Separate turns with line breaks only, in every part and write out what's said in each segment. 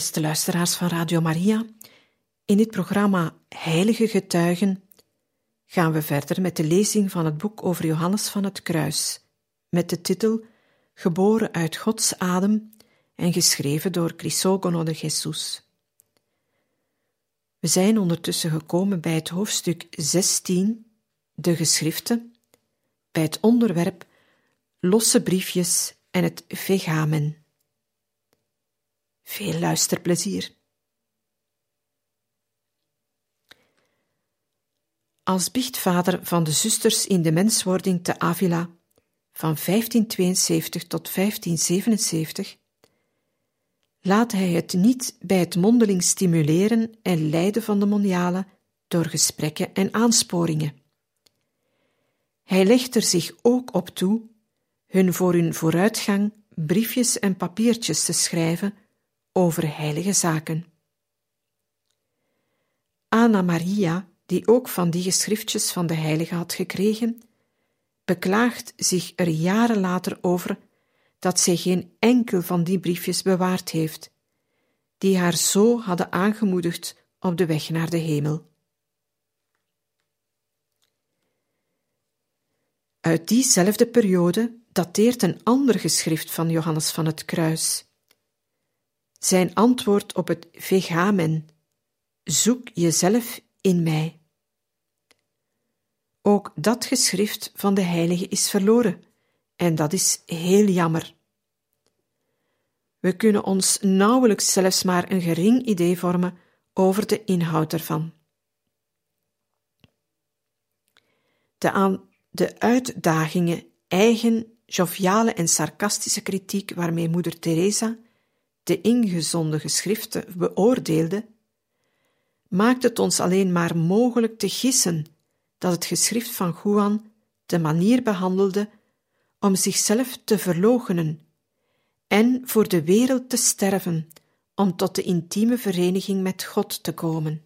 Beste luisteraars van Radio Maria, in dit programma Heilige Getuigen gaan we verder met de lezing van het boek over Johannes van het Kruis, met de titel Geboren uit Gods adem en geschreven door Crisogono de Jesus. We zijn ondertussen gekomen bij het hoofdstuk 16, de geschriften, bij het onderwerp losse briefjes en het vegamen. Veel luisterplezier. Als biechtvader van de zusters in de menswording te Avila van 1572 tot 1577 laat hij het niet bij het mondeling stimuleren en leiden van de monialen door gesprekken en aansporingen. Hij legt er zich ook op toe hun voor hun vooruitgang briefjes en papiertjes te schrijven over heilige zaken. Anna Maria, die ook van die geschriftjes van de heilige had gekregen, beklaagt zich er jaren later over dat zij geen enkel van die briefjes bewaard heeft, die haar zo hadden aangemoedigd op de weg naar de hemel. Uit diezelfde periode dateert een ander geschrift van Johannes van het Kruis, zijn antwoord op het vegamen: Zoek jezelf in mij. Ook dat geschrift van de heilige is verloren, en dat is heel jammer. We kunnen ons nauwelijks zelfs maar een gering idee vormen over de inhoud ervan. De aan de uitdagingen, eigen, joviale en sarcastische kritiek waarmee moeder Teresa de ingezonde geschriften beoordeelde, maakt het ons alleen maar mogelijk te gissen dat het geschrift van Juan de manier behandelde om zichzelf te verloochenen en voor de wereld te sterven om tot de intieme vereniging met God te komen.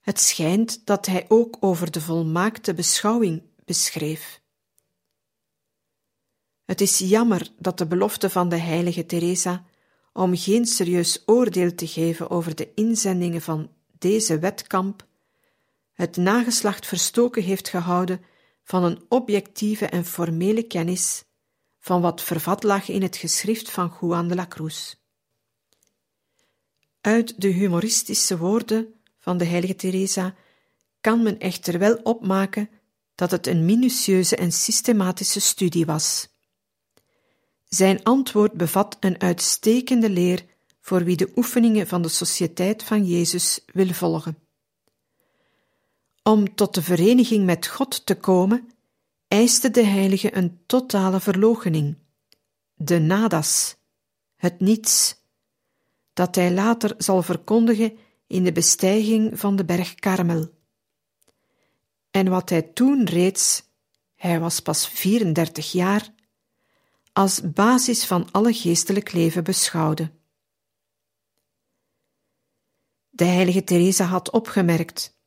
Het schijnt dat hij ook over de volmaakte beschouwing beschreef. Het is jammer dat de belofte van de heilige Teresa om geen serieus oordeel te geven over de inzendingen van deze wetkamp het nageslacht verstoken heeft gehouden van een objectieve en formele kennis van wat vervat lag in het geschrift van Juan de la Cruz. Uit de humoristische woorden van de heilige Teresa kan men echter wel opmaken dat het een minutieuze en systematische studie was. Zijn antwoord bevat een uitstekende leer voor wie de oefeningen van de Sociëteit van Jezus wil volgen. Om tot de vereniging met God te komen, eiste de heilige een totale verloochening, de nadas, het niets, dat hij later zal verkondigen in de bestijging van de berg Karmel. En wat hij toen reeds, hij was pas 34 jaar, als basis van alle geestelijk leven beschouwde. De heilige Teresa had opgemerkt: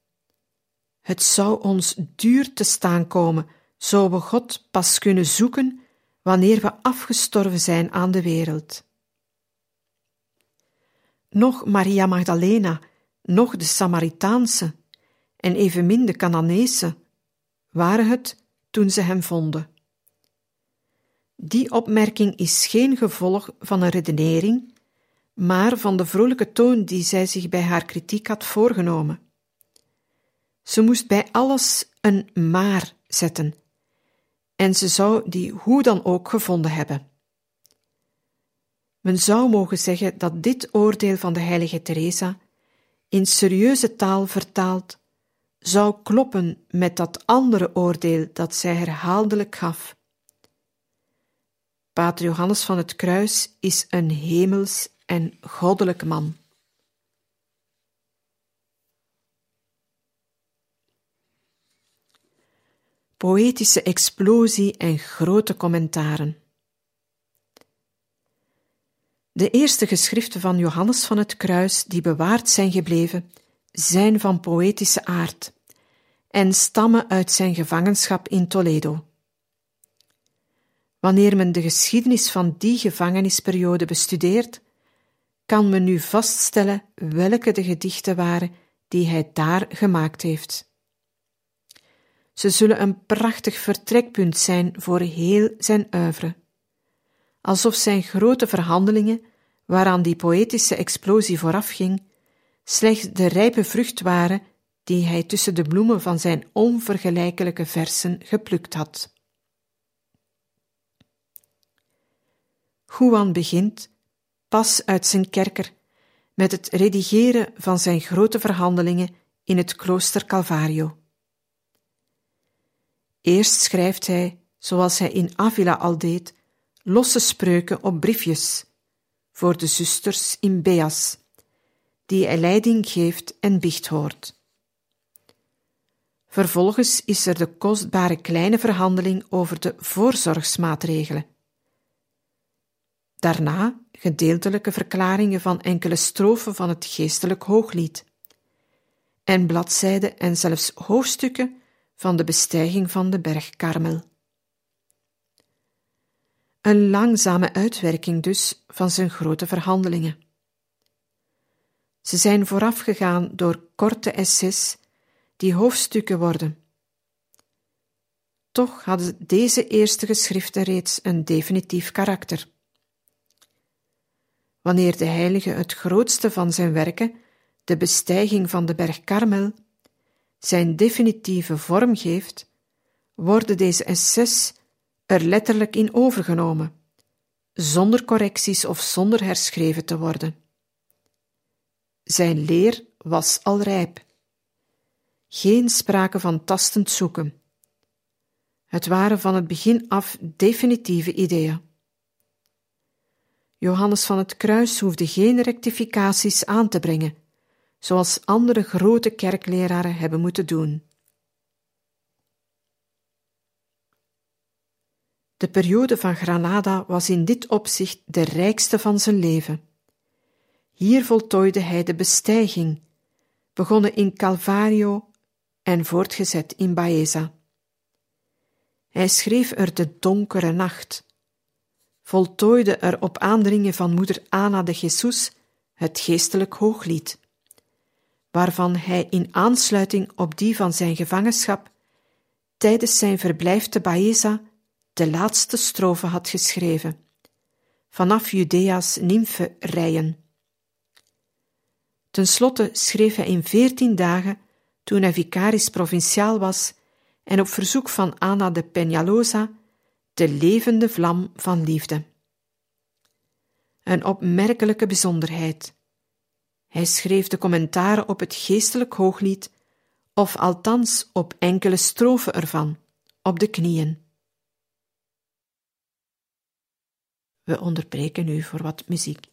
Het zou ons duur te staan komen, zo we God pas kunnen zoeken wanneer we afgestorven zijn aan de wereld. Nog Maria Magdalena, nog de Samaritaanse en evenmin de Canaanese waren het toen ze hem vonden. Die opmerking is geen gevolg van een redenering, maar van de vrolijke toon die zij zich bij haar kritiek had voorgenomen. Ze moest bij alles een maar zetten, en ze zou die hoe dan ook gevonden hebben. Men zou mogen zeggen dat dit oordeel van de heilige Teresa, in serieuze taal vertaald, zou kloppen met dat andere oordeel dat zij herhaaldelijk gaf. Pater Johannes van het Kruis is een hemels en goddelijk man. Poëtische explosie en grote commentaren. De eerste geschriften van Johannes van het Kruis die bewaard zijn gebleven, zijn van poëtische aard en stammen uit zijn gevangenschap in Toledo. Wanneer men de geschiedenis van die gevangenisperiode bestudeert, kan men nu vaststellen welke de gedichten waren die hij daar gemaakt heeft. Ze zullen een prachtig vertrekpunt zijn voor heel zijn oeuvre. Alsof zijn grote verhandelingen, waaraan die poëtische explosie voorafging, slechts de rijpe vrucht waren die hij tussen de bloemen van zijn onvergelijkelijke versen geplukt had. Juan begint, pas uit zijn kerker, met het redigeren van zijn grote verhandelingen in het klooster Calvario. Eerst schrijft hij, zoals hij in Avila al deed, losse spreuken op briefjes voor de zusters in Beas, die hij leiding geeft en biecht hoort. Vervolgens is er de kostbare kleine verhandeling over de voorzorgsmaatregelen. Daarna gedeeltelijke verklaringen van enkele strofen van het geestelijk hooglied. En bladzijden en zelfs hoofdstukken van de bestijging van de berg Karmel. Een langzame uitwerking dus van zijn grote verhandelingen. Ze zijn voorafgegaan door korte essays die hoofdstukken worden. Toch hadden deze eerste geschriften reeds een definitief karakter. Wanneer de heilige het grootste van zijn werken, de bestijging van de berg Karmel, zijn definitieve vorm geeft, worden deze essays er letterlijk in overgenomen, zonder correcties of zonder herschreven te worden. Zijn leer was al rijp. Geen sprake van tastend zoeken. Het waren van het begin af definitieve ideeën. Johannes van het Kruis hoefde geen rectificaties aan te brengen, zoals andere grote kerkleraren hebben moeten doen. De periode van Granada was in dit opzicht de rijkste van zijn leven. Hier voltooide hij de bestijging, begonnen in Calvario en voortgezet in Baeza. Hij schreef er de donkere nacht, voltooide er op aandringen van moeder Ana de Jesus het geestelijk hooglied, waarvan hij in aansluiting op die van zijn gevangenschap tijdens zijn verblijf te Baeza de laatste strofe had geschreven, vanaf Judea's rijen. Ten slotte schreef hij in veertien dagen, toen hij vicaris provinciaal was, en op verzoek van Ana de Peñalosa, de levende vlam van liefde. Een opmerkelijke bijzonderheid. Hij schreef de commentaren op het geestelijk hooglied, of althans op enkele strofen ervan, op de knieën. We onderbreken u voor wat muziek.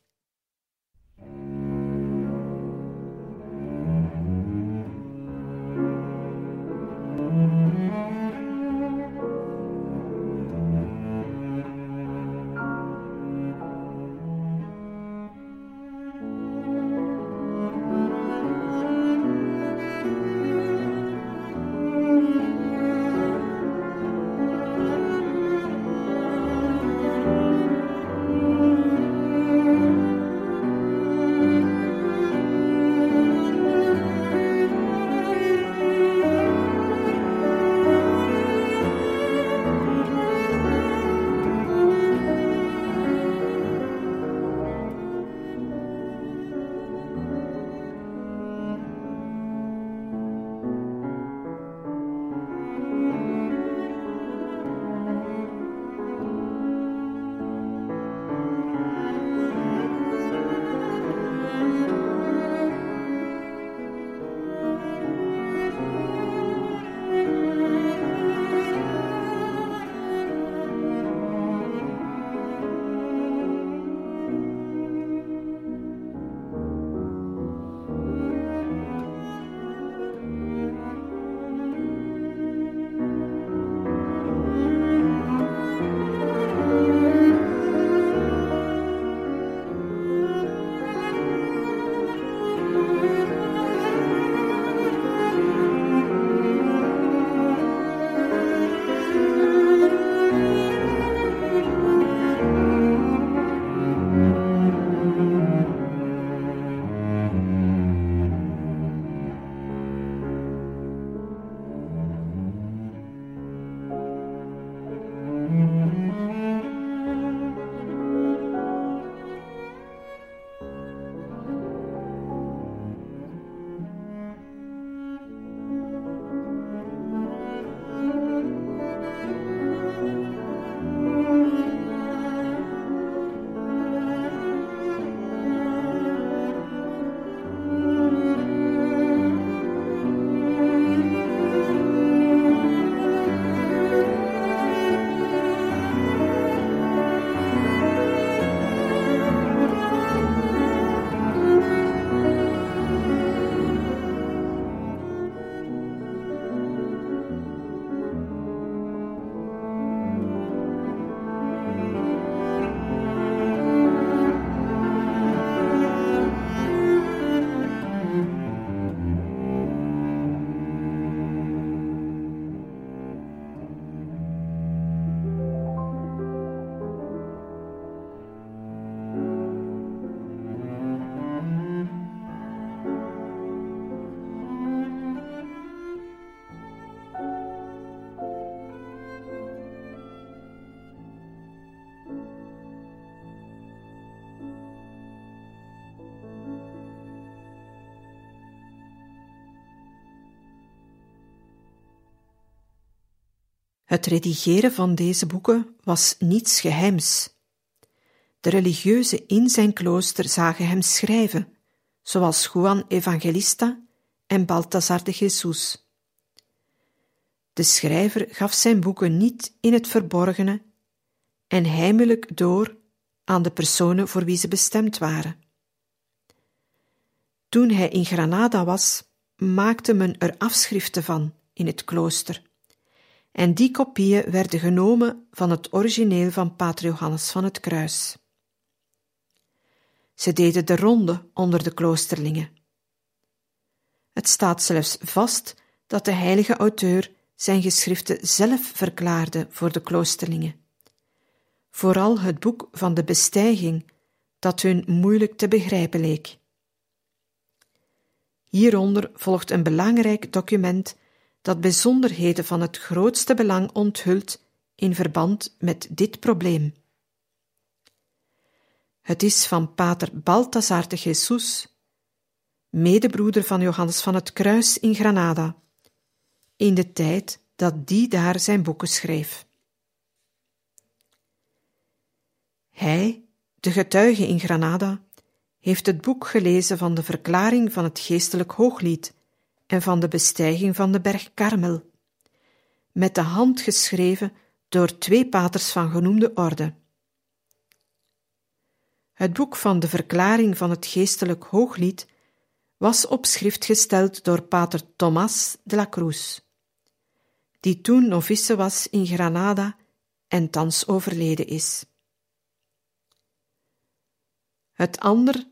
Het redigeren van deze boeken was niets geheims. De religieuzen in zijn klooster zagen hem schrijven, zoals Juan Evangelista en Balthasar de Jesus. De schrijver gaf zijn boeken niet in het verborgene en heimelijk door aan de personen voor wie ze bestemd waren. Toen hij in Granada was, maakte men er afschriften van in het klooster. En die kopieën werden genomen van het origineel van Pater Johannes van het Kruis. Ze deden de ronde onder de kloosterlingen. Het staat zelfs vast dat de heilige auteur zijn geschriften zelf verklaarde voor de kloosterlingen. Vooral het boek van de bestijging, dat hun moeilijk te begrijpen leek. Hieronder volgt een belangrijk document dat bijzonderheden van het grootste belang onthult in verband met dit probleem. Het is van pater Balthasar de Jesus, medebroeder van Johannes van het Kruis in Granada, in de tijd dat die daar zijn boeken schreef. Hij, de getuige in Granada, heeft het boek gelezen van de verklaring van het geestelijk hooglied en van de bestijging van de berg Karmel, met de hand geschreven door twee paters van genoemde orde. Het boek van de verklaring van het geestelijk hooglied was op schrift gesteld door pater Thomas de la Cruz, die toen novice was in Granada en thans overleden is. Het ander,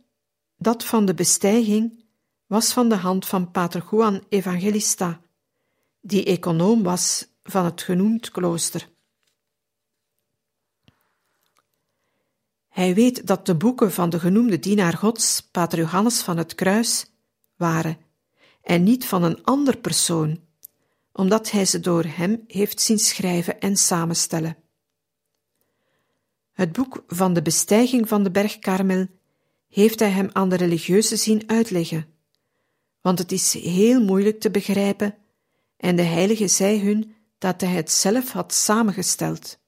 dat van de bestijging, was van de hand van pater Juan Evangelista, die econoom was van het genoemd klooster. Hij weet dat de boeken van de genoemde dienaar Gods, pater Johannes van het Kruis, waren, en niet van een ander persoon, omdat hij ze door hem heeft zien schrijven en samenstellen. Het boek van de bestijging van de berg Karmel heeft hij hem aan de religieuze zien uitleggen, want het is heel moeilijk te begrijpen, en de heilige zei hun dat hij het zelf had samengesteld.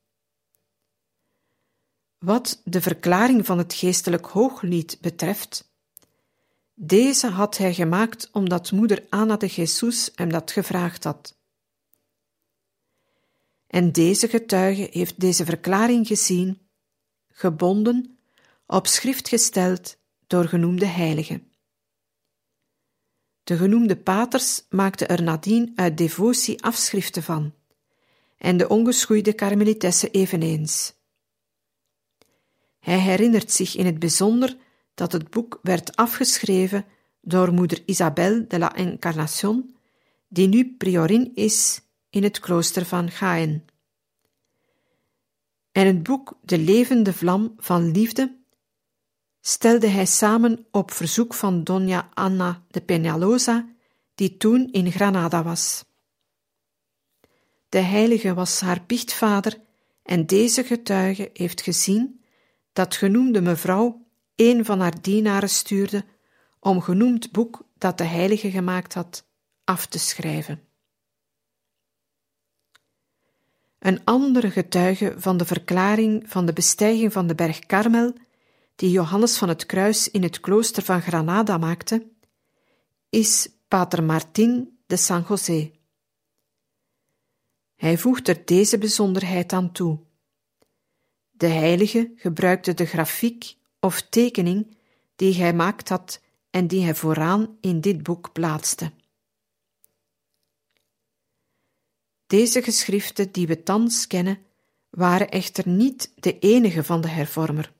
Wat de verklaring van het geestelijk hooglied betreft, deze had hij gemaakt omdat moeder Anna de Jesus hem dat gevraagd had. En deze getuige heeft deze verklaring gezien, gebonden, op schrift gesteld door genoemde heiligen. De genoemde paters maakten er nadien uit devotie afschriften van, en de ongeschoeide karmelitesse eveneens. Hij herinnert zich in het bijzonder dat het boek werd afgeschreven door moeder Isabelle de la Encarnation, die nu priorin is in het klooster van Gaen. En het boek De levende vlam van liefde stelde hij samen op verzoek van Dona Anna de Peñalosa, die toen in Granada was. De heilige was haar biechtvader en deze getuige heeft gezien dat genoemde mevrouw een van haar dienaren stuurde om genoemd boek dat de heilige gemaakt had af te schrijven. Een andere getuige van de verklaring van de bestijging van de berg Karmel die Johannes van het Kruis in het klooster van Granada maakte, is Pater Martin de San José. Hij voegt er deze bijzonderheid aan toe. De heilige gebruikte de grafiek of tekening die hij maakt had en die hij vooraan in dit boek plaatste. Deze geschriften die we thans kennen, waren echter niet de enige van de hervormer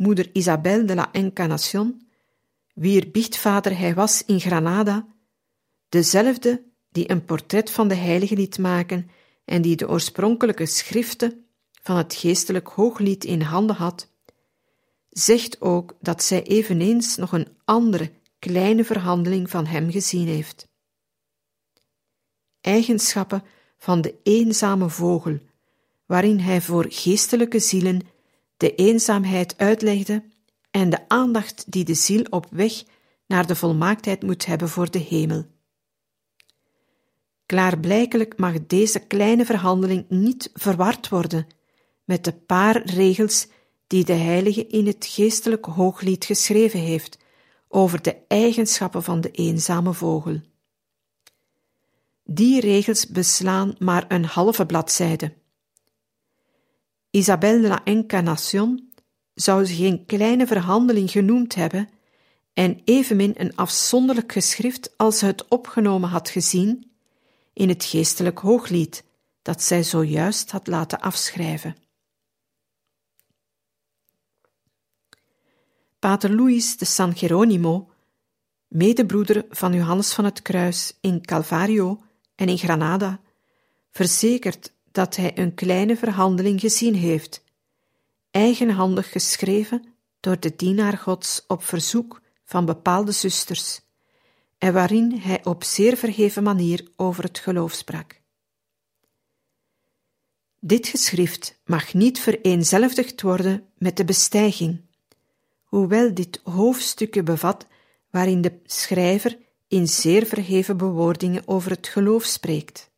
moeder Isabel de la Encarnación, wier biechtvader hij was in Granada, dezelfde die een portret van de heilige liet maken en die de oorspronkelijke schriften van het geestelijk hooglied in handen had, zegt ook dat zij eveneens nog een andere kleine verhandeling van hem gezien heeft. Eigenschappen van de eenzame vogel, waarin hij voor geestelijke zielen de eenzaamheid uitlegde en de aandacht die de ziel op weg naar de volmaaktheid moet hebben voor de hemel. Klaarblijkelijk mag deze kleine verhandeling niet verward worden met de paar regels die de heilige in het geestelijk hooglied geschreven heeft over de eigenschappen van de eenzame vogel. Die regels beslaan maar een halve bladzijde. Isabelle de la Encarnation zou ze geen kleine verhandeling genoemd hebben en evenmin een afzonderlijk geschrift als ze het opgenomen had gezien in het geestelijk hooglied dat zij zojuist had laten afschrijven. Pater Luis de San Geronimo, medebroeder van Johannes van het Kruis in Calvario en in Granada, verzekert dat hij een kleine verhandeling gezien heeft, eigenhandig geschreven door de dienaar Gods op verzoek van bepaalde zusters, en waarin hij op zeer verheven manier over het geloof sprak. Dit geschrift mag niet vereenzelvigd worden met de bestijging, hoewel dit hoofdstukken bevat waarin de schrijver in zeer verheven bewoordingen over het geloof spreekt.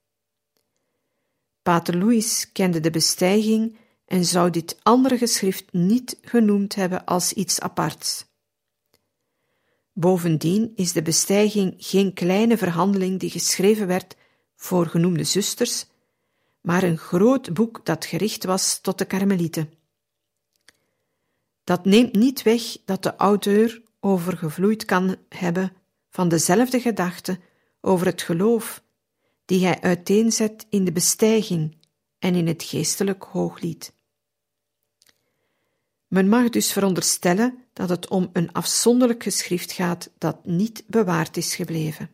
Pater Louis kende de bestijging en zou dit andere geschrift niet genoemd hebben als iets aparts. Bovendien is de bestijging geen kleine verhandeling die geschreven werd voor genoemde zusters, maar een groot boek dat gericht was tot de karmelieten. Dat neemt niet weg dat de auteur overgevloeid kan hebben van dezelfde gedachte over het geloof die hij uiteenzet in de bestijging en in het geestelijk hooglied. Men mag dus veronderstellen dat het om een afzonderlijk geschrift gaat dat niet bewaard is gebleven.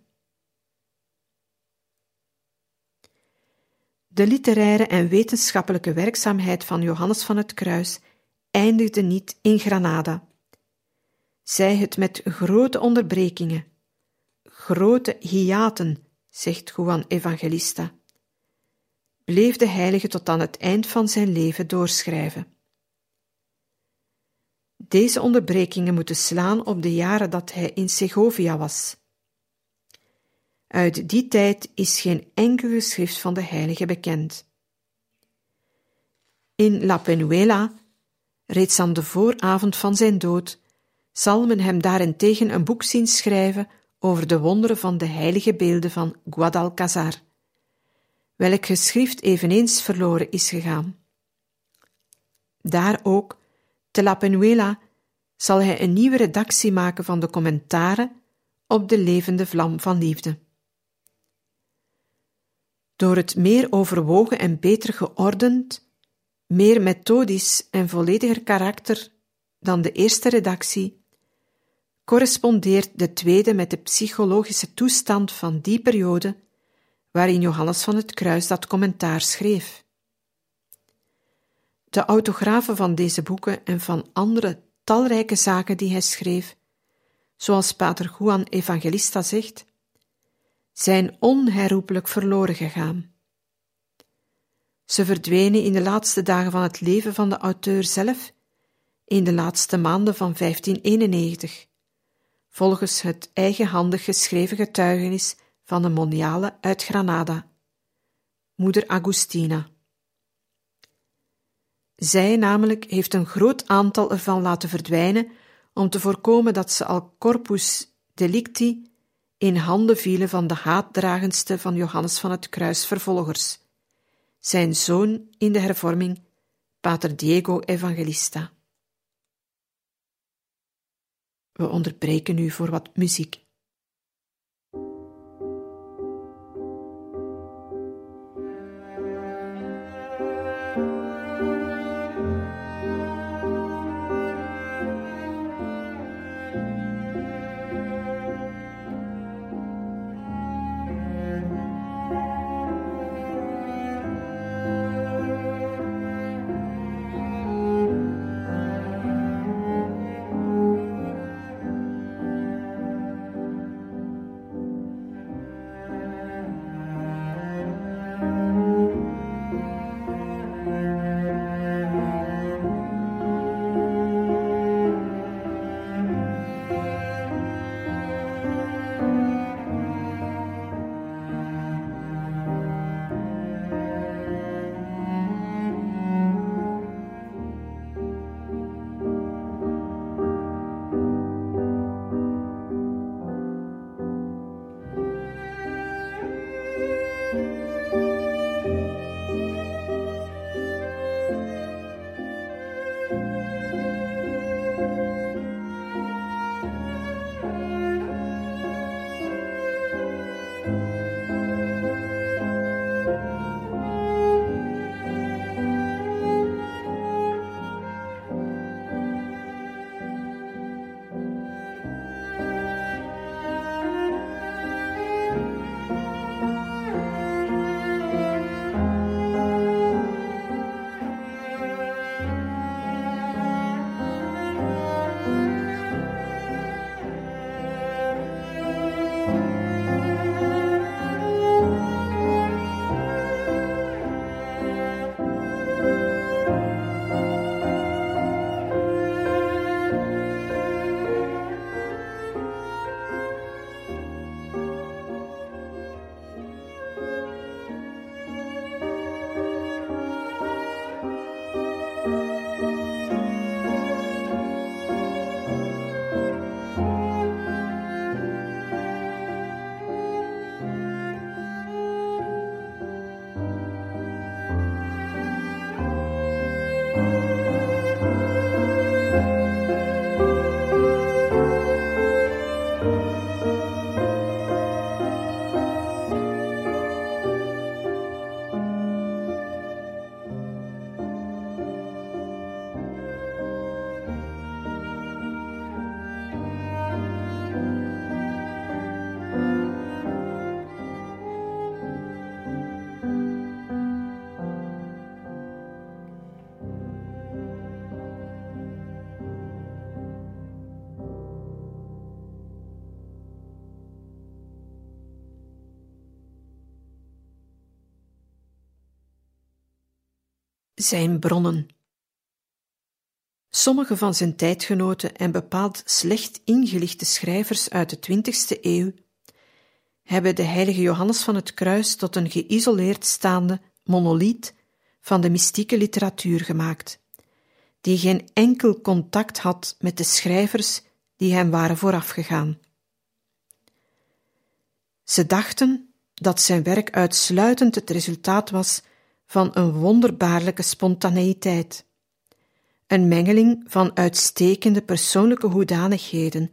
De literaire en wetenschappelijke werkzaamheid van Johannes van het Kruis eindigde niet in Granada. Zij het met grote onderbrekingen, grote hiaten, zegt Juan Evangelista, bleef de heilige tot aan het eind van zijn leven doorschrijven. Deze onderbrekingen moeten slaan op de jaren dat hij in Segovia was. Uit die tijd is geen enkel geschrift van de heilige bekend. In La Penuela, reeds aan de vooravond van zijn dood, zal men hem daarentegen een boek zien schrijven over de wonderen van de heilige beelden van Guadalcazar, welk geschrift eveneens verloren is gegaan. Daar ook te La Penuela zal hij een nieuwe redactie maken van de commentaren op de levende vlam van liefde. Door het meer overwogen en beter geordend, meer methodisch en vollediger karakter dan de eerste redactie, correspondeert de tweede met de psychologische toestand van die periode waarin Johannes van het Kruis dat commentaar schreef. De autografen van deze boeken en van andere talrijke zaken die hij schreef, zoals Pater Juan Evangelista zegt, zijn onherroepelijk verloren gegaan. Ze verdwenen in de laatste dagen van het leven van de auteur zelf, in de laatste maanden van 1591, volgens het eigenhandig geschreven getuigenis van de moniale uit Granada, moeder Agustina. Zij namelijk heeft een groot aantal ervan laten verdwijnen om te voorkomen dat ze al corpus delicti in handen vielen van de haatdragendste van Johannes van het Kruis vervolgers, zijn zoon in de hervorming, Pater Diego Evangelista. We onderbreken nu voor wat muziek. Zijn bronnen. Sommige van zijn tijdgenoten en bepaald slecht ingelichte schrijvers uit de 20e eeuw hebben de heilige Johannes van het Kruis tot een geïsoleerd staande monoliet van de mystieke literatuur gemaakt, die geen enkel contact had met de schrijvers die hem waren voorafgegaan. Ze dachten dat zijn werk uitsluitend het resultaat was van een wonderbaarlijke spontaneïteit, een mengeling van uitstekende persoonlijke hoedanigheden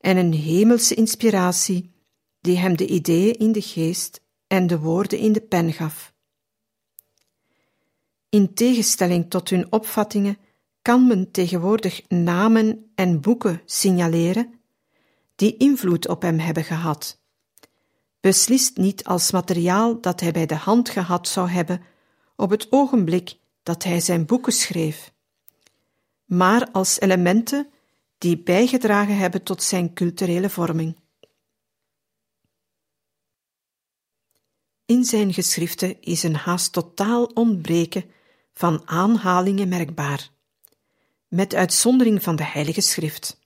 en een hemelse inspiratie die hem de ideeën in de geest en de woorden in de pen gaf. In tegenstelling tot hun opvattingen kan men tegenwoordig namen en boeken signaleren die invloed op hem hebben gehad. Beslist niet als materiaal dat hij bij de hand gehad zou hebben op het ogenblik dat hij zijn boeken schreef, maar als elementen die bijgedragen hebben tot zijn culturele vorming. In zijn geschriften is een haast totaal ontbreken van aanhalingen merkbaar, met uitzondering van de Heilige Schrift.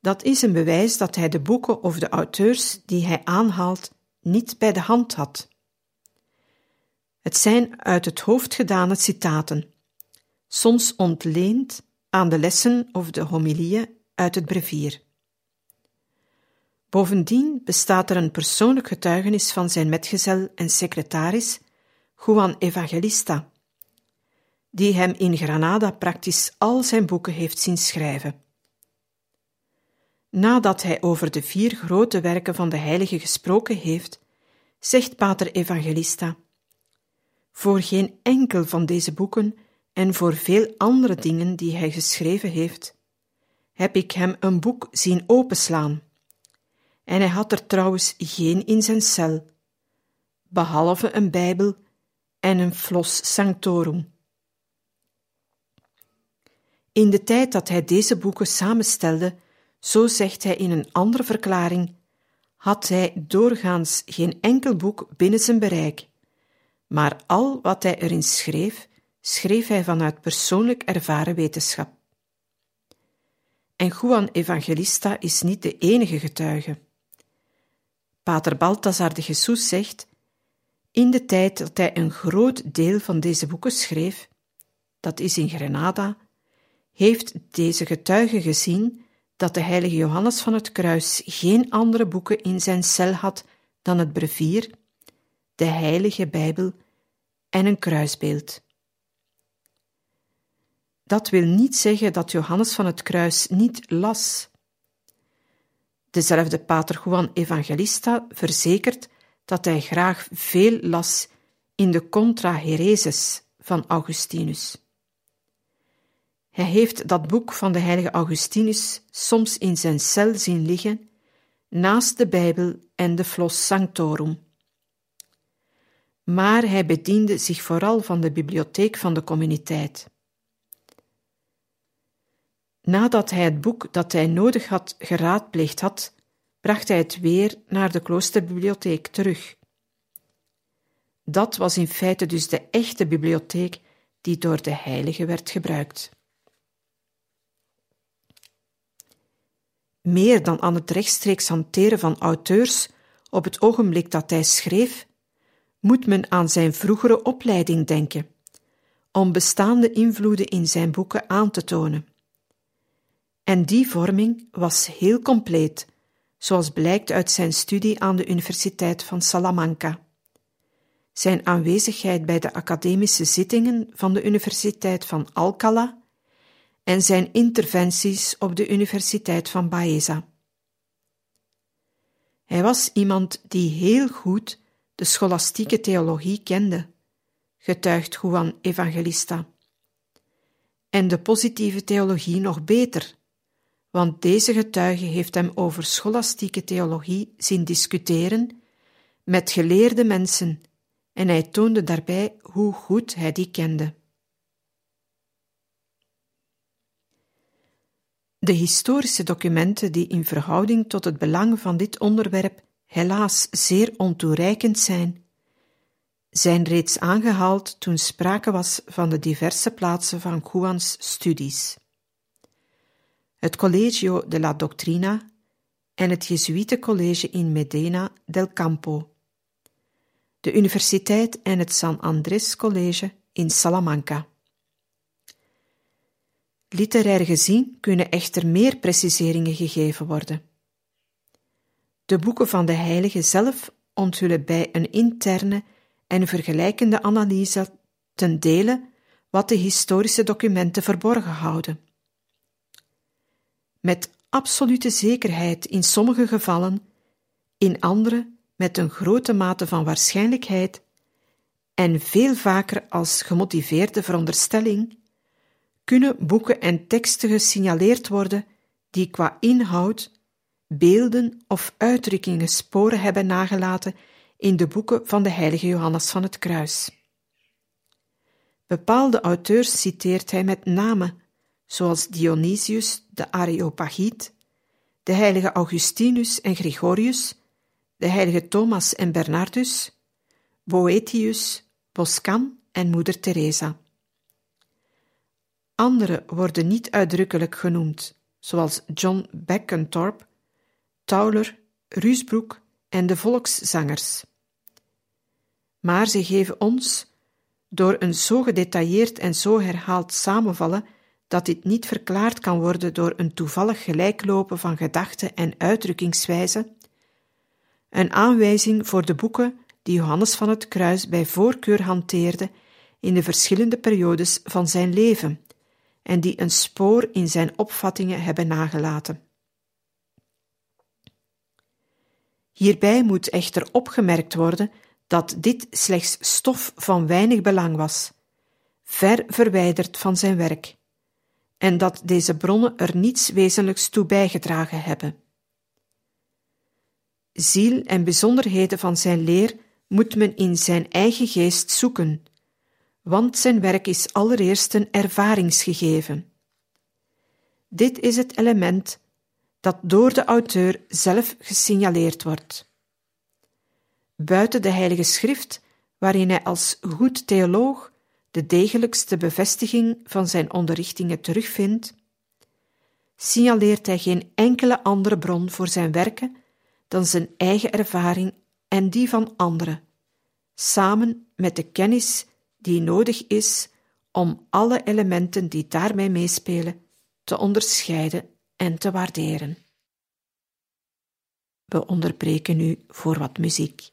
Dat is een bewijs dat hij de boeken of de auteurs die hij aanhaalt niet bij de hand had. Het zijn uit het hoofd gedane citaten, soms ontleend aan de lessen of de homilieën uit het brevier. Bovendien bestaat er een persoonlijk getuigenis van zijn metgezel en secretaris, Juan Evangelista, die hem in Granada praktisch al zijn boeken heeft zien schrijven. Nadat hij over de vier grote werken van de heilige gesproken heeft, zegt Pater Evangelista: Voor geen enkel van deze boeken en voor veel andere dingen die hij geschreven heeft, heb ik hem een boek zien openslaan en hij had er trouwens geen in zijn cel, behalve een Bijbel en een flos sanctorum. In de tijd dat hij deze boeken samenstelde, zo zegt hij in een andere verklaring, had hij doorgaans geen enkel boek binnen zijn bereik, maar al wat hij erin schreef, schreef hij vanuit persoonlijk ervaren wetenschap. En Juan Evangelista is niet de enige getuige. Pater Balthazar de Jesus zegt: In de tijd dat hij een groot deel van deze boeken schreef, dat is in Grenada, heeft deze getuige gezien dat de heilige Johannes van het Kruis geen andere boeken in zijn cel had dan het brevier, de heilige Bijbel en een kruisbeeld. Dat wil niet zeggen dat Johannes van het Kruis niet las. Dezelfde pater Juan Evangelista verzekert dat hij graag veel las in de Contra Hereses van Augustinus. Hij heeft dat boek van de heilige Augustinus soms in zijn cel zien liggen, naast de Bijbel en de Flos Sanctorum. Maar hij bediende zich vooral van de bibliotheek van de communiteit. Nadat hij het boek dat hij nodig had geraadpleegd had, bracht hij het weer naar de kloosterbibliotheek terug. Dat was in feite dus de echte bibliotheek die door de heilige werd gebruikt. Meer dan aan het rechtstreeks hanteren van auteurs op het ogenblik dat hij schreef, moet men aan zijn vroegere opleiding denken, om bestaande invloeden in zijn boeken aan te tonen. En die vorming was heel compleet, zoals blijkt uit zijn studie aan de Universiteit van Salamanca. Zijn aanwezigheid bij de academische zittingen van de Universiteit van Alcala en zijn interventies op de Universiteit van Baeza. Hij was iemand die heel goed de scholastieke theologie kende, getuigt Juan Evangelista. En de positieve theologie nog beter, want deze getuige heeft hem over scholastieke theologie zien discussiëren met geleerde mensen en hij toonde daarbij hoe goed hij die kende. De historische documenten die in verhouding tot het belang van dit onderwerp helaas zeer ontoereikend zijn, zijn reeds aangehaald toen sprake was van de diverse plaatsen van Juans studies. Het Collegio de la Doctrina en het Jesuitencollege in Medina del Campo, de universiteit en het San Andrés College in Salamanca. Literair gezien kunnen echter meer preciseringen gegeven worden. De boeken van de heilige zelf onthullen bij een interne en vergelijkende analyse ten dele wat de historische documenten verborgen houden. Met absolute zekerheid in sommige gevallen, in andere met een grote mate van waarschijnlijkheid en veel vaker als gemotiveerde veronderstelling, kunnen boeken en teksten gesignaleerd worden die qua inhoud, beelden of uitdrukkingen sporen hebben nagelaten in de boeken van de heilige Johannes van het Kruis. Bepaalde auteurs citeert hij met name, zoals Dionysius de Areopagiet, de heilige Augustinus en Gregorius, de heilige Thomas en Bernardus, Boetius, Boscan en moeder Teresa. Andere worden niet uitdrukkelijk genoemd, zoals John Beckentorp, Tauler, Ruusbroek en de volkszangers. Maar ze geven ons, door een zo gedetailleerd en zo herhaald samenvallen, dat dit niet verklaard kan worden door een toevallig gelijklopen van gedachten en uitdrukkingswijze, een aanwijzing voor de boeken die Johannes van het Kruis bij voorkeur hanteerde in de verschillende periodes van zijn leven en die een spoor in zijn opvattingen hebben nagelaten. Hierbij moet echter opgemerkt worden dat dit slechts stof van weinig belang was, ver verwijderd van zijn werk, en dat deze bronnen er niets wezenlijks toe bijgedragen hebben. Ziel en bijzonderheden van zijn leer moet men in zijn eigen geest zoeken, want zijn werk is allereerst een ervaringsgegeven. Dit is het element dat door de auteur zelf gesignaleerd wordt. Buiten de Heilige Schrift, waarin hij als goed theoloog de degelijkste bevestiging van zijn onderrichtingen terugvindt, signaleert hij geen enkele andere bron voor zijn werken dan zijn eigen ervaring en die van anderen, samen met de kennis die nodig is om alle elementen die daarmee meespelen te onderscheiden en te waarderen. We onderbreken nu voor wat muziek.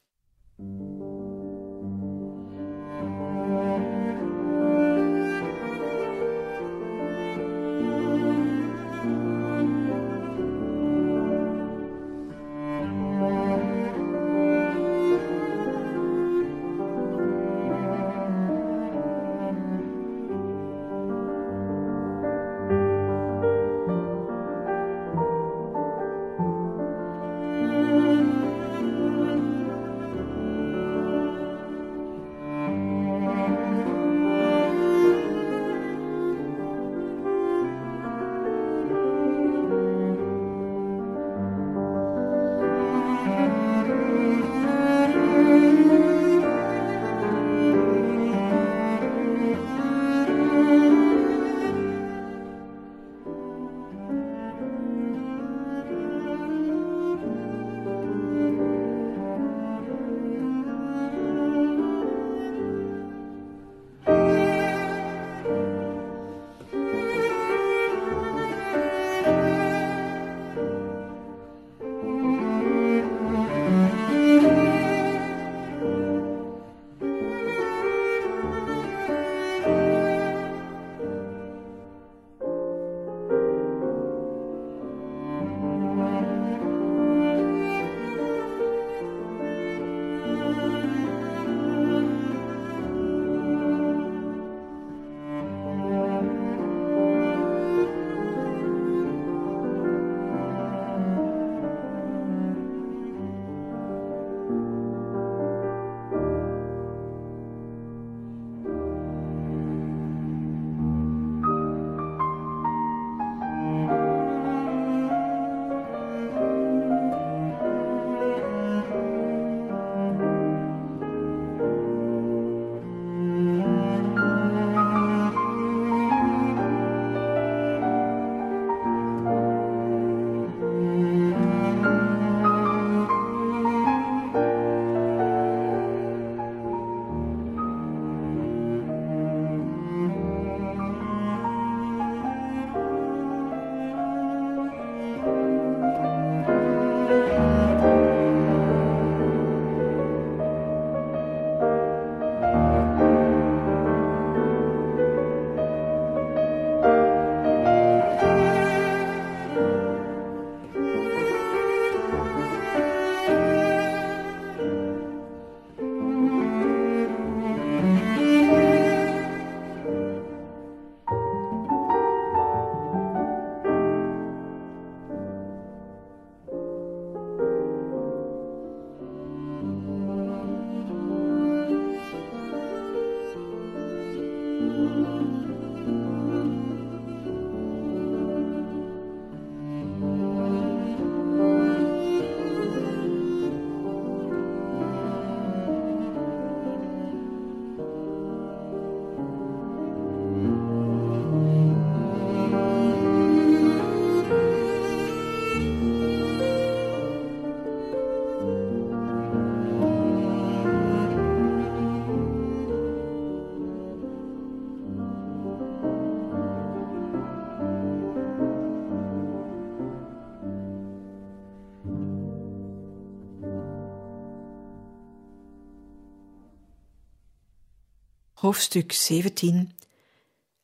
Hoofdstuk 17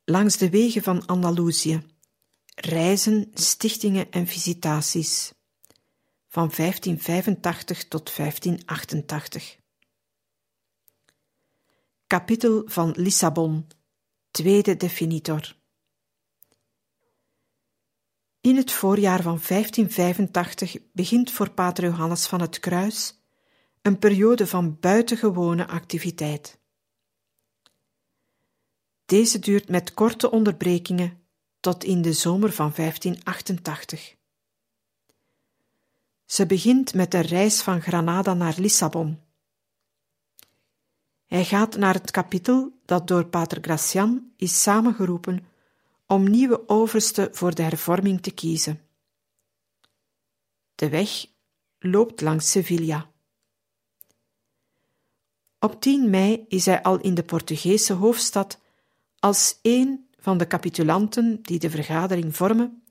Langs de wegen van Andalusië. Reizen, stichtingen en visitaties. Van 1585 tot 1588. Kapitel van Lissabon. Tweede definitor. In het voorjaar van 1585 begint voor Pater Johannes van het Kruis een periode van buitengewone activiteit. Deze duurt met korte onderbrekingen tot in de zomer van 1588. Ze begint met een reis van Granada naar Lissabon. Hij gaat naar het kapitel dat door Pater Gracian is samengeroepen om nieuwe oversten voor de hervorming te kiezen. De weg loopt langs Sevilla. Op 10 mei is hij al in de Portugese hoofdstad als een van de capitulanten die de vergadering vormen,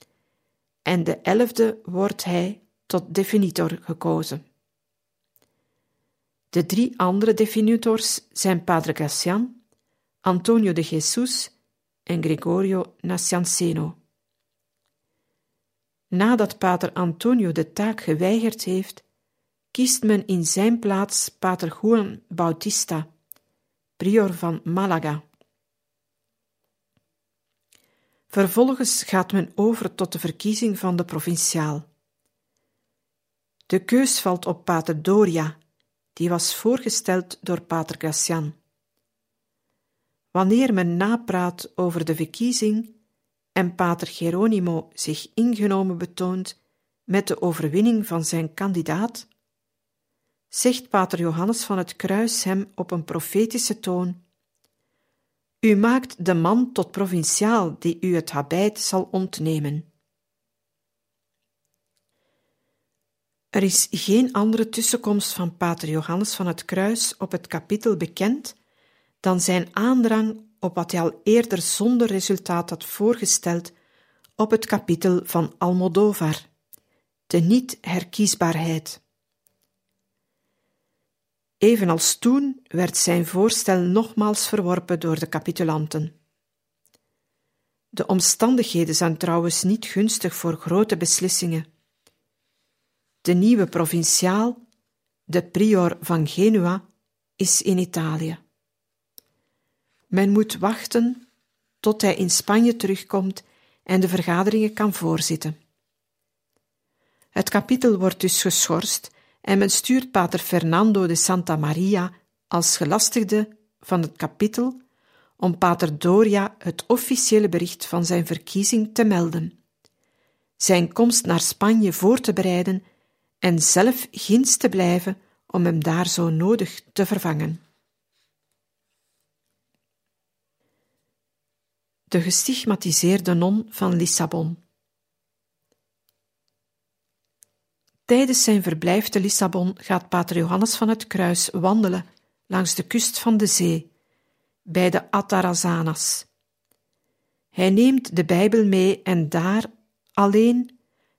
en de elfde wordt hij tot definitor gekozen. De drie andere definitors zijn Padre Gassian, Antonio de Jesus en Gregorio Nacianceno. Nadat Pater Antonio de taak geweigerd heeft, kiest men in zijn plaats Pater Juan Bautista, prior van Malaga. Vervolgens gaat men over tot de verkiezing van de provinciaal. De keus valt op Pater Doria, die was voorgesteld door Pater Gracian. Wanneer men napraat over de verkiezing en Pater Geronimo zich ingenomen betoont met de overwinning van zijn kandidaat, zegt Pater Johannes van het Kruis hem op een profetische toon: U maakt de man tot provinciaal die u het habijt zal ontnemen. Er is geen andere tussenkomst van Pater Johannes van het Kruis op het kapitel bekend dan zijn aandrang op wat hij al eerder zonder resultaat had voorgesteld op het kapitel van Almodovar, de niet-herkiesbaarheid. Evenals toen werd zijn voorstel nogmaals verworpen door de capitulanten. De omstandigheden zijn trouwens niet gunstig voor grote beslissingen. De nieuwe provinciaal, de prior van Genua, is in Italië. Men moet wachten tot hij in Spanje terugkomt en de vergaderingen kan voorzitten. Het kapitel wordt dus geschorst en men stuurt pater Fernando de Santa Maria als gelastigde van het kapitel om pater Doria het officiële bericht van zijn verkiezing te melden, zijn komst naar Spanje voor te bereiden en zelf ginds te blijven om hem daar zo nodig te vervangen. De gestigmatiseerde non van Lissabon. Tijdens zijn verblijf te Lissabon gaat Pater Johannes van het Kruis wandelen langs de kust van de zee, bij de Atarazanas. Hij neemt de Bijbel mee en daar, alleen,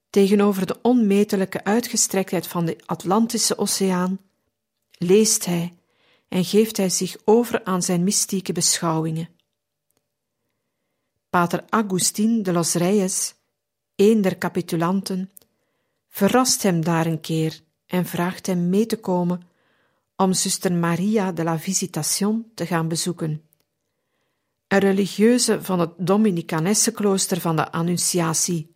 tegenover de onmetelijke uitgestrektheid van de Atlantische Oceaan, leest hij en geeft hij zich over aan zijn mystieke beschouwingen. Pater Agustin de los Reyes, een der capitulanten, verrast hem daar een keer en vraagt hem mee te komen om zuster Maria de la Visitation te gaan bezoeken, een religieuze van het Dominicanesse klooster van de Annunciatie,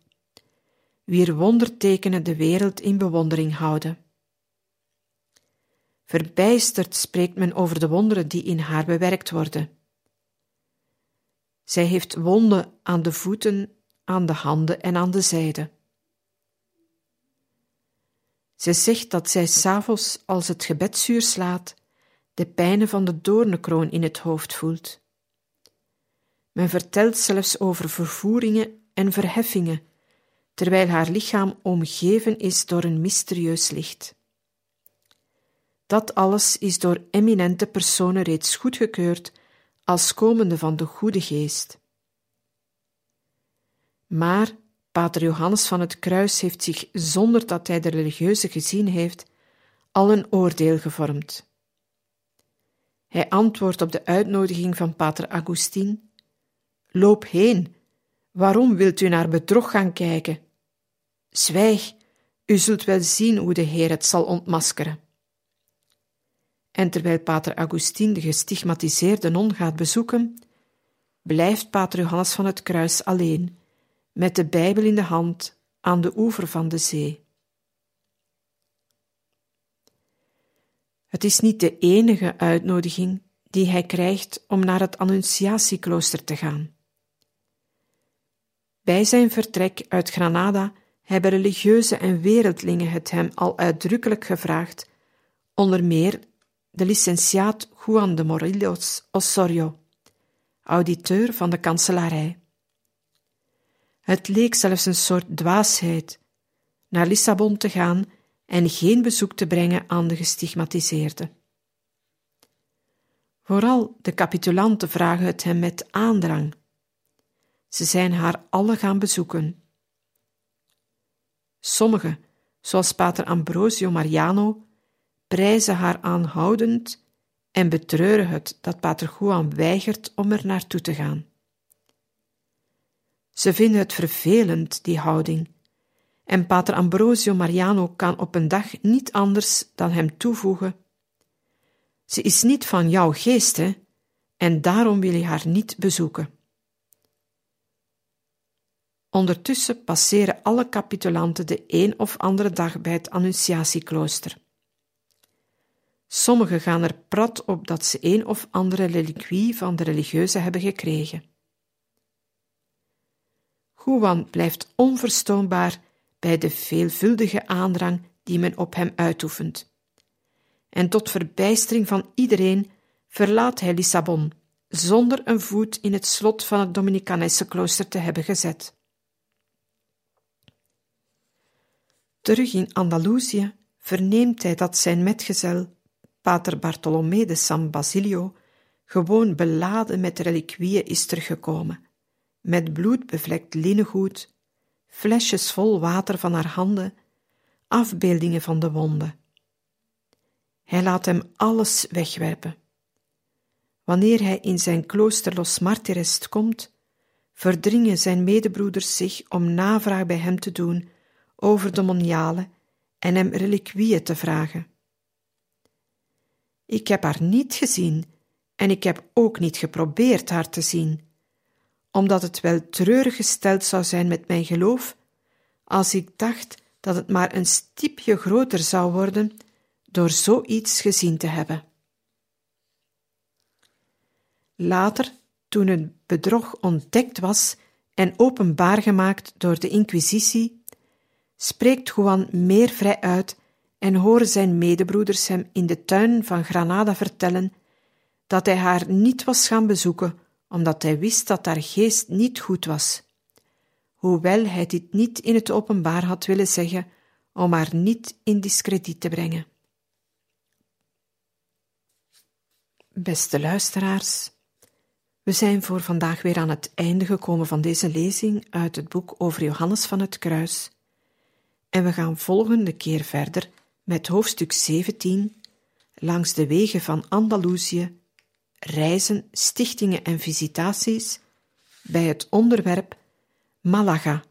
wier wondertekenen de wereld in bewondering houden. Verbijsterd spreekt men over de wonderen die in haar bewerkt worden. Zij heeft wonden aan de voeten, aan de handen en aan de zijde. Ze zegt dat zij s'avonds, als het gebedsuur slaat, de pijnen van de doornenkroon in het hoofd voelt. Men vertelt zelfs over vervoeringen en verheffingen, terwijl haar lichaam omgeven is door een mysterieus licht. Dat alles is door eminente personen reeds goedgekeurd als komende van de Goede Geest. Maar Pater Johannes van het Kruis heeft zich, zonder dat hij de religieuze gezien heeft, al een oordeel gevormd. Hij antwoordt op de uitnodiging van pater Augustin: Loop heen, waarom wilt u naar bedrog gaan kijken? Zwijg, u zult wel zien hoe de Heer het zal ontmaskeren. En terwijl pater Augustin de gestigmatiseerde non gaat bezoeken, blijft pater Johannes van het Kruis alleen, met de Bijbel in de hand aan de oever van de zee. Het is niet de enige uitnodiging die hij krijgt om naar het Annunciatieklooster te gaan. Bij zijn vertrek uit Granada hebben religieuze en wereldlingen het hem al uitdrukkelijk gevraagd, onder meer de licentiaat Juan de Morillos Osorio, auditeur van de kanselarij. Het leek zelfs een soort dwaasheid naar Lissabon te gaan en geen bezoek te brengen aan de gestigmatiseerden. Vooral de capitulanten vragen het hem met aandrang. Ze zijn haar alle gaan bezoeken. Sommigen, zoals pater Ambrosio Mariano, prijzen haar aanhoudend en betreuren het dat pater Juan weigert om er naartoe te gaan. Ze vinden het vervelend, die houding, en pater Ambrosio Mariano kan op een dag niet anders dan hem toevoegen: Ze is niet van jouw geest, hè, en daarom wil je haar niet bezoeken. Ondertussen passeren alle capitulanten de een of andere dag bij het Annunciatieklooster. Sommigen gaan er prat op dat ze een of andere reliquie van de religieuze hebben gekregen. Juan blijft onverstoonbaar bij de veelvuldige aandrang die men op hem uitoefent. En tot verbijstering van iedereen verlaat hij Lissabon, zonder een voet in het slot van het Dominicanese klooster te hebben gezet. Terug in Andalusië verneemt hij dat zijn metgezel, pater Bartolomé de San Basilio, gewoon beladen met reliquieën is teruggekomen, met bloed bevlekt linnengoed, flesjes vol water van haar handen, afbeeldingen van de wonden. Hij laat hem alles wegwerpen. Wanneer hij in zijn klooster Los Martires komt, verdringen zijn medebroeders zich om navraag bij hem te doen over de moniale en hem reliquieën te vragen. Ik heb haar niet gezien en ik heb ook niet geprobeerd haar te zien, omdat het wel treurig gesteld zou zijn met mijn geloof als ik dacht dat het maar een stipje groter zou worden door zoiets gezien te hebben. Later, toen het bedrog ontdekt was en openbaar gemaakt door de Inquisitie, spreekt Juan meer vrij uit en horen zijn medebroeders hem in de tuin van Granada vertellen dat hij haar niet was gaan bezoeken, omdat hij wist dat haar geest niet goed was, hoewel hij dit niet in het openbaar had willen zeggen om haar niet in discrediet te brengen. Beste luisteraars, we zijn voor vandaag weer aan het einde gekomen van deze lezing uit het boek over Johannes van het Kruis. En we gaan volgende keer verder met hoofdstuk 17 langs de wegen van Andalusië, reizen, stichtingen en visitaties bij het onderwerp Malaga,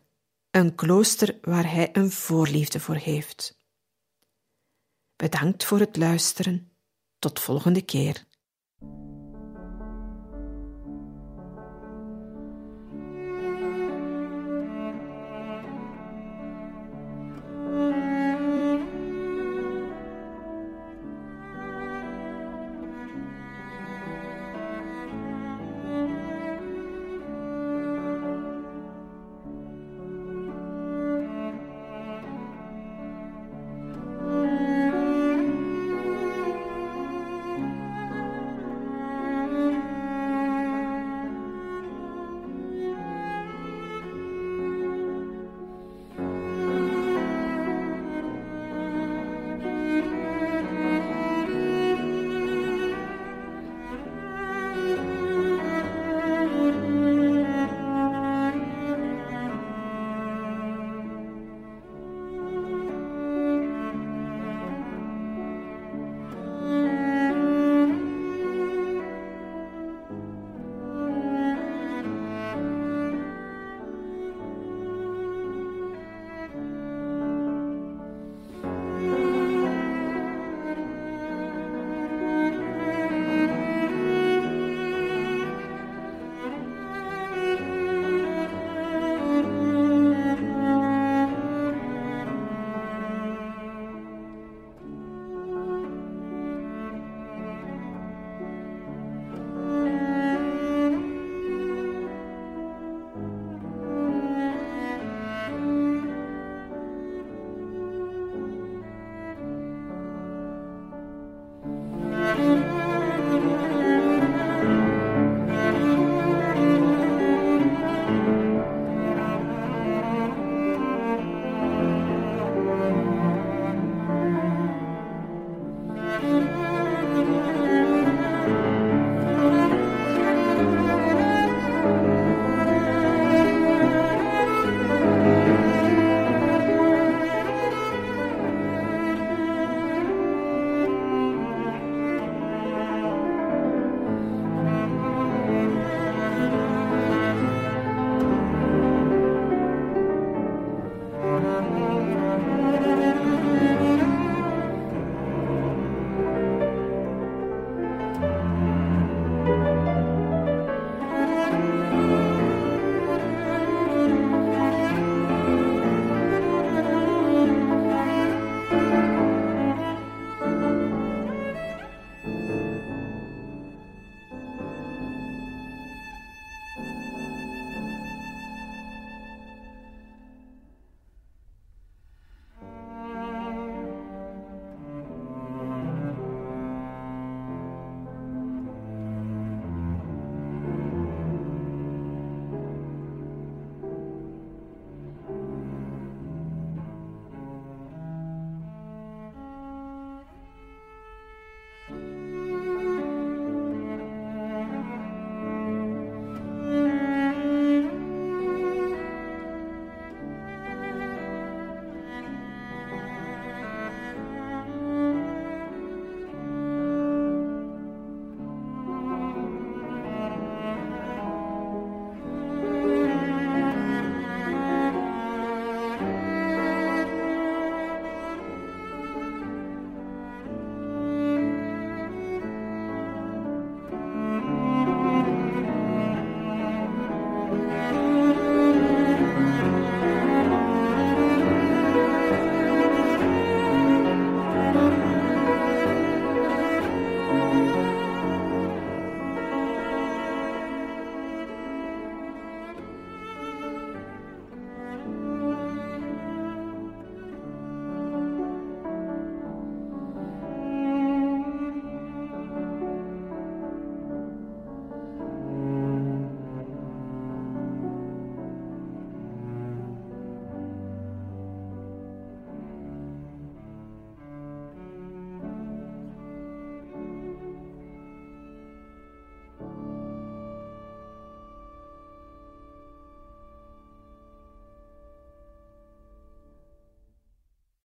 een klooster waar hij een voorliefde voor heeft. Bedankt voor het luisteren. Tot volgende keer.